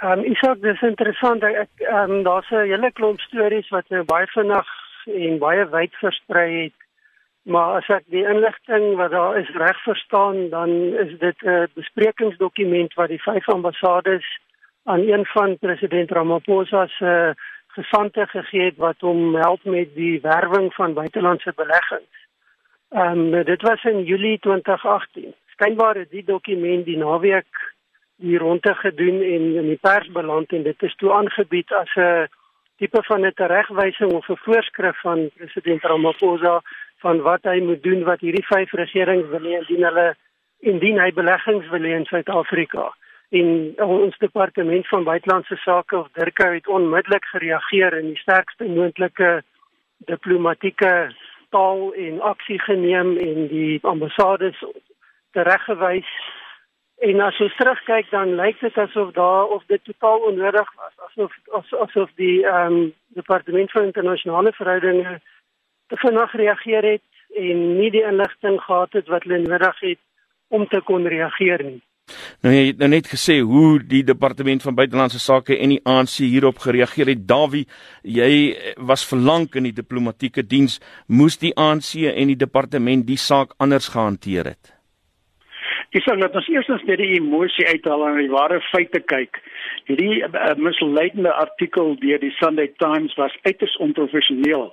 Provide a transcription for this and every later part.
Ehm um, Isak, dis interessant. Ek ehm um, daar's 'n hele klomp stories wat nou baie vinnig en baie wyd versprei het. Maar as ek die inligting wat daar is reg verstaan, dan is dit 'n besprekingsdokument wat die vyf ambassades aan een van president Ramaphosa se gesante gegee het wat hom help met die werwing van buitelandse beleggings. Ehm um, dit was in Julie 2018. Skynbaar het die dokument die naweek hier rondte gedoen en in die pers beland en dit is toe aangebied as 'n tipe van 'n teregwysing of 'n voorskrif van president Ramaphosa van wat hy moet doen wat hierdie vyf regerings wil hê indien hulle indien hy beleggings wil hê in Suid-Afrika. En ons departement van buitelandse sake of Dirko het onmiddellik gereageer in die sterkste moontlike diplomatieke taal en aksie geneem en die ambassades tereggewys En as ons terugkyk dan lyk dit asof daar of dit totaal onnodig was, asof as, asof die ehm um, departement van internasionale verhoudinge te vinnig reageer het en nie die inligting gehad het wat hulle nodig het om te kon reageer nie. Nou jy het nou net gesê hoe die departement van buitelandse sake en die ANC hierop gereageer het. Dawie, jy was verlang in die diplomatieke diens, moes die ANC en die departement die saak anders gehanteer het? Ek sê dat ons eers net die emosie uithaal en die ware feite kyk. Hierdie uh, misleidende artikel deur die Sunday Times was uiters onprofessioneel.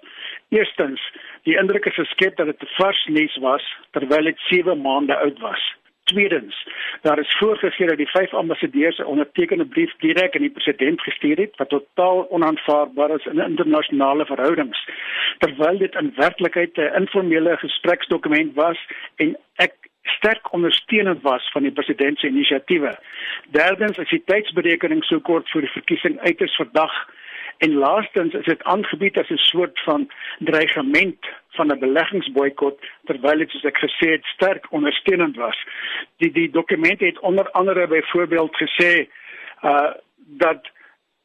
Eerstens, die indruk is geskep dat dit vars nuus was terwyl dit 7 maande oud was. Tweedens, daar is voorgegee dat die vyf ambassadeurs 'n ondertekende brief direk aan die president gestuur het wat totaal onaanvaarbaar is in internasionale verhoudings, terwyl dit in werklikheid 'n informele gespreksdokument was en ek sterk ondersteunend was van die president se inisiatiewe. Derdens is die tydsberekening so kort voor die verkiesing uiters verdag en laastens is dit aangebied as 'n soort van dreigement van 'n beleggingsboikot terwyl dit soos ek gesê het sterk ondersteunend was. Die die dokument het onder andere byvoorbeeld gesê uh dat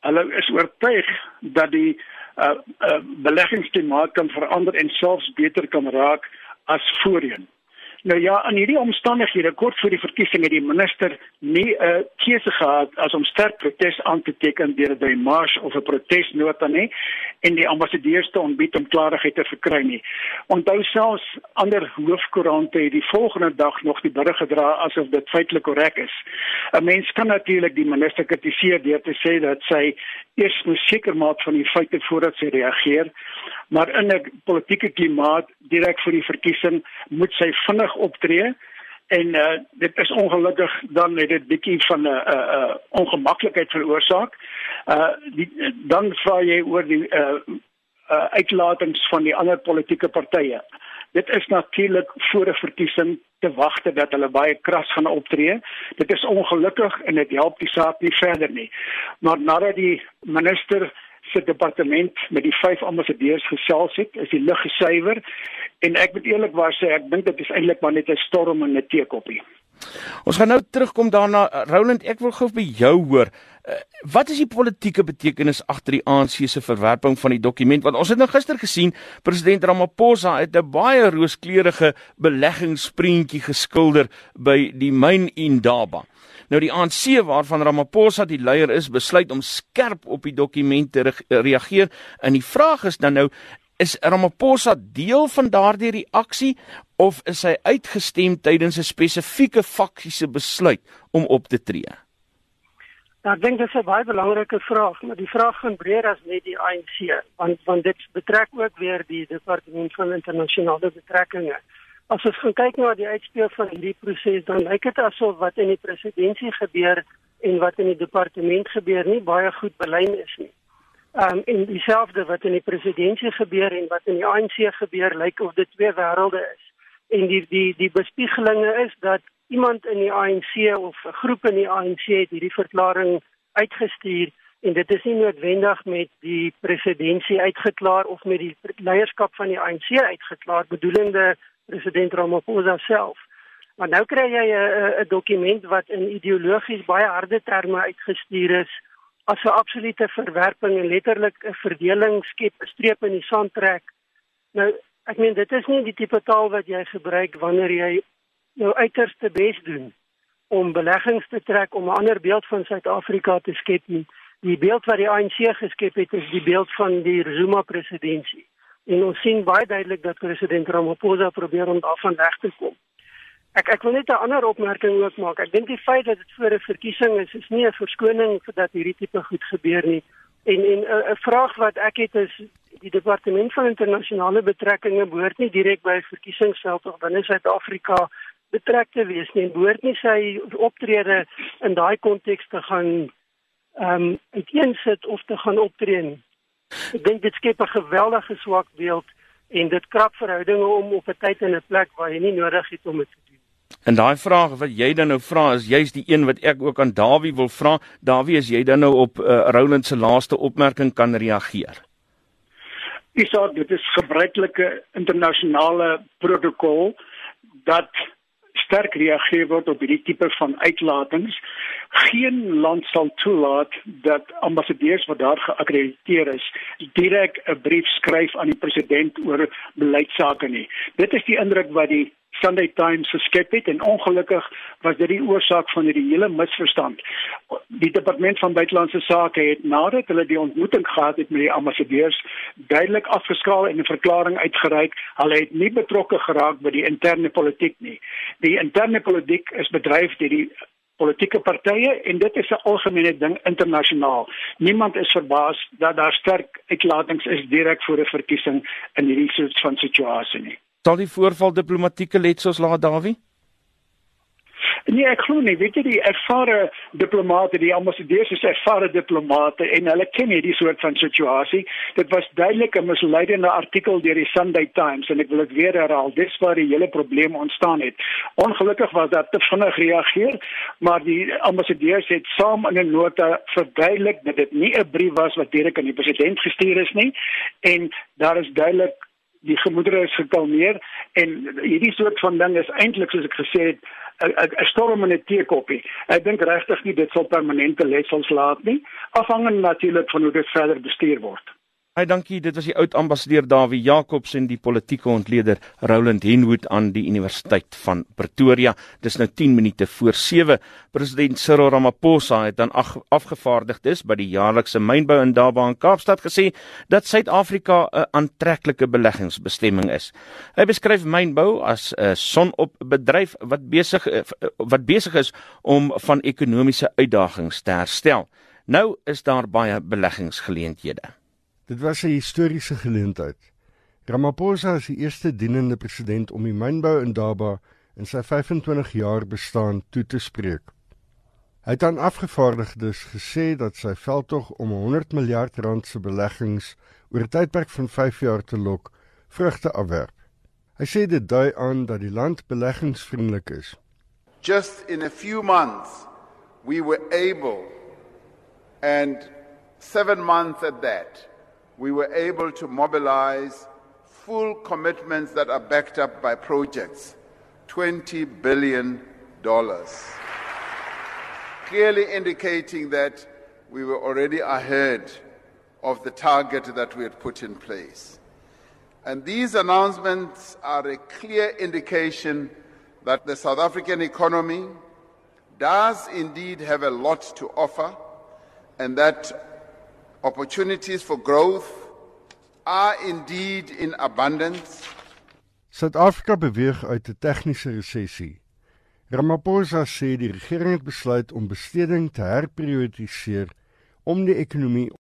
hulle is oortuig dat die uh, uh beleggingsklimaat kan verander en selfs beter kan raak as voorheen. Nou ja, in hierdie omstandighede kort voor die verkiesing het die minister nie 'n uh, keuse gehad as om sterk protes aan te teken deur 'n mars of 'n protesnota nie en die ambassadeurs te ontbied om klarigheid te verkry nie. Onthou selfs ander hoofkoerante het die volgende dag nog die berig gedra asof dit feitelik korrek is. 'n Mens kan natuurlik die minister kritiseer deur te sê dat sy eers moet seker maak van die feite voordat sy reageer maar in 'n politieke klimaat direk voor die verkiesing moet sy vinnig optree en uh, dit is ongelukkig dan het dit bietjie van 'n uh, uh, ongemaklikheid veroorsaak. Uh die, dan vra jy oor die uh, uh uitlatings van die ander politieke partye. Dit is natuurlik voor 'n verkiesing te wagte dat hulle baie kras gaan optree. Dit is ongelukkig en dit help die saak nie verder nie. Maar nadat die minister se departement met die vyf ambassadeurs gesels het, is die lug gesuiwer en ek moet eerlikwaar sê ek dink dit is eintlik maar net 'n storm in 'n teekoppie. Ons gaan nou terugkom daarna Roland, ek wil gou by jou hoor. Uh, wat is die politieke betekenis agter die ANC se verwerping van die dokument? Want ons het nou gister gesien president Ramaphosa het 'n baie rooskleurige beleggingsprentjie geskilder by die myn Indaba. Nou die ANC waarvan Ramaphosa die leier is, besluit om skerp op die dokument te re reageer. En die vraag is dan nou is Ramaphosa deel van daardie reaksie of is hy uitgestem tydens 'n spesifieke faksiese besluit om op te tree? Nou, ek dink dit is 'n baie belangrike vraag, maar die vraag gaan breër as net die ANC, want want dit betrek ook weer die departement van internasionale betrekkinge. As ons gaan kyk na die uitspeel van hierdie proses, dan lyk dit asof wat in die presidentskap gebeur en wat in die departement gebeur nie baie goed belyn is nie. Um en dieselfde wat in die presidentskap gebeur en wat in die ANC gebeur, lyk of dit twee wêrelde is. En die die die bespiegelinge is dat iemand in die ANC of 'n groep in die ANC het hierdie verklaring uitgestuur en dit is nie noodwendig met die presidentskap uitgeklaar of met die leierskap van die ANC uitgeklaar bedoelende president Ramaphosa self. Maar nou kry jy 'n dokument wat in ideologies baie harde terme uitgestuur is as 'n absolute verwerping en letterlik 'n verdeling skep, 'n streep in die sand trek. Nou, ek meen dit is nie die tipe taal wat jy gebruik wanneer jy jou uiterste bes doen om beleggings te trek om 'n ander beeld van Suid-Afrika te skep nie. Die beeld wat die ANC geskep het is die beeld van die Zuma presidentskap. En ons sien baie duidelik dat president Ramaphosa probeer om daarvan weg te kom. Ek ek wil net 'n ander opmerking ook maak. Ek dink die feit dat dit voor 'n verkiesing is, is nie 'n verskoning vir dat hierdie tipe goed gebeur nie. En en 'n vraag wat ek het is die departement van internasionale betrekkinge behoort nie direk by verkiesingsveld of binne Suid-Afrika betrek te wees nie. Behoort nie sy optrede in daai konteks te gaan ehm um, uiteensit of te gaan optree nie. Ek dink dit skep 'n geweldige swak beeld en dit krap verhoudinge om op 'n tyd en 'n plek waar jy nie nodig het om dit te doen. En daai vraag wat jy dan nou vra is juist die een wat ek ook aan Dawie wil vra. Dawie, as jy dan nou op uh, Roland se laaste opmerking kan reageer. Dis so dit is gebruikelike internasionale protokol dat sterk reageer word op hierdie tipe van uitlatings. Geen land sal toelaat dat ambassadeurs wat daar geakkrediteer is, direk 'n brief skryf aan die president oor beleidsake nie. Dit is die indruk wat die Sunday Times geskep het en ongelukkig was dit die oorsaak van hierdie hele misverstand. Die departement van buitelandse sake het nadat hulle die ontmoeting gehad het met die ambassadeurs duidelik afgeskaal en 'n verklaring uitgereik. Hulle het nie betrokke geraak by die interne politiek nie. Die interne politiek is bedryf deur die politieke partye en dit is 'n algemene ding internasionaal. Niemand is verbaas dat daar sterk uitlatings is direk voor 'n verkiesing in hierdie soort van situasie nie. Sal die voorval diplomatieke letsels laat Dawie? Nee, ek glo nie. Weet jy die ervare diplomate, die ambassadeurs is ervare diplomate en hulle ken hierdie soort van situasie. Dit was duidelik 'n misleidende artikel deur die Sunday Times en ek wil dit weer herhaal. Dis waar die hele probleem ontstaan het. Ongelukkig was daar te vinnig gereageer, maar die ambassadeurs het saam in 'n nota verduidelik dat dit nie 'n brief was wat direk aan die president gestuur is nie en daar is duidelik die gemoedere is gekalmeer en hierdie soort van ding is eintlik soos ek gesê het 'n storm in 'n teekoppie. Ek dink regtig nie dit sal permanente letsels laat nie, afhangende natuurlik van hoe dit verder bestuur word. Hy dankie, dit was die oud ambassadeur Dawie Jacobs en die politieke ontleder Roland Henwood aan die Universiteit van Pretoria. Dis nou 10 minute voor 7. President Cyril Ramaphosa het dan afgevaardigdes by die jaarlikse mynbou in Durban in Kaapstad gesê dat Suid-Afrika 'n aantreklike beleggingsbestemming is. Hy beskryf mynbou as 'n sonopbedryf wat besig wat besig is om van ekonomiese uitdagings te herstel. Nou is daar baie beleggingsgeleenthede. Dit was 'n historiese geleentheid. Ramaphosa is die eerste dienende president om die mynbou in Daba in sy 25 jaar bestaan toe te spreek. Hy het aan afgevaardigdes gesê dat sy veldtog om 100 miljard rand se beleggings oor 'n tydperk van 5 jaar te lok, vrugte afwerp. Hy sê dit dui aan dat die land beleggingsvriendelik is. Just in a few months we were able and 7 months at that we were able to mobilize full commitments that are backed up by projects $20 billion. Clearly indicating that we were already ahead of the target that we had put in place. And these announcements are a clear indication that the South African economy does indeed have a lot to offer and that Opportunities for growth are indeed in abundance. Suid-Afrika beweeg uit 'n tegniese resessie. Ramaphosa sê die regering het besluit om besteding te herprioritiseer om die ekonomie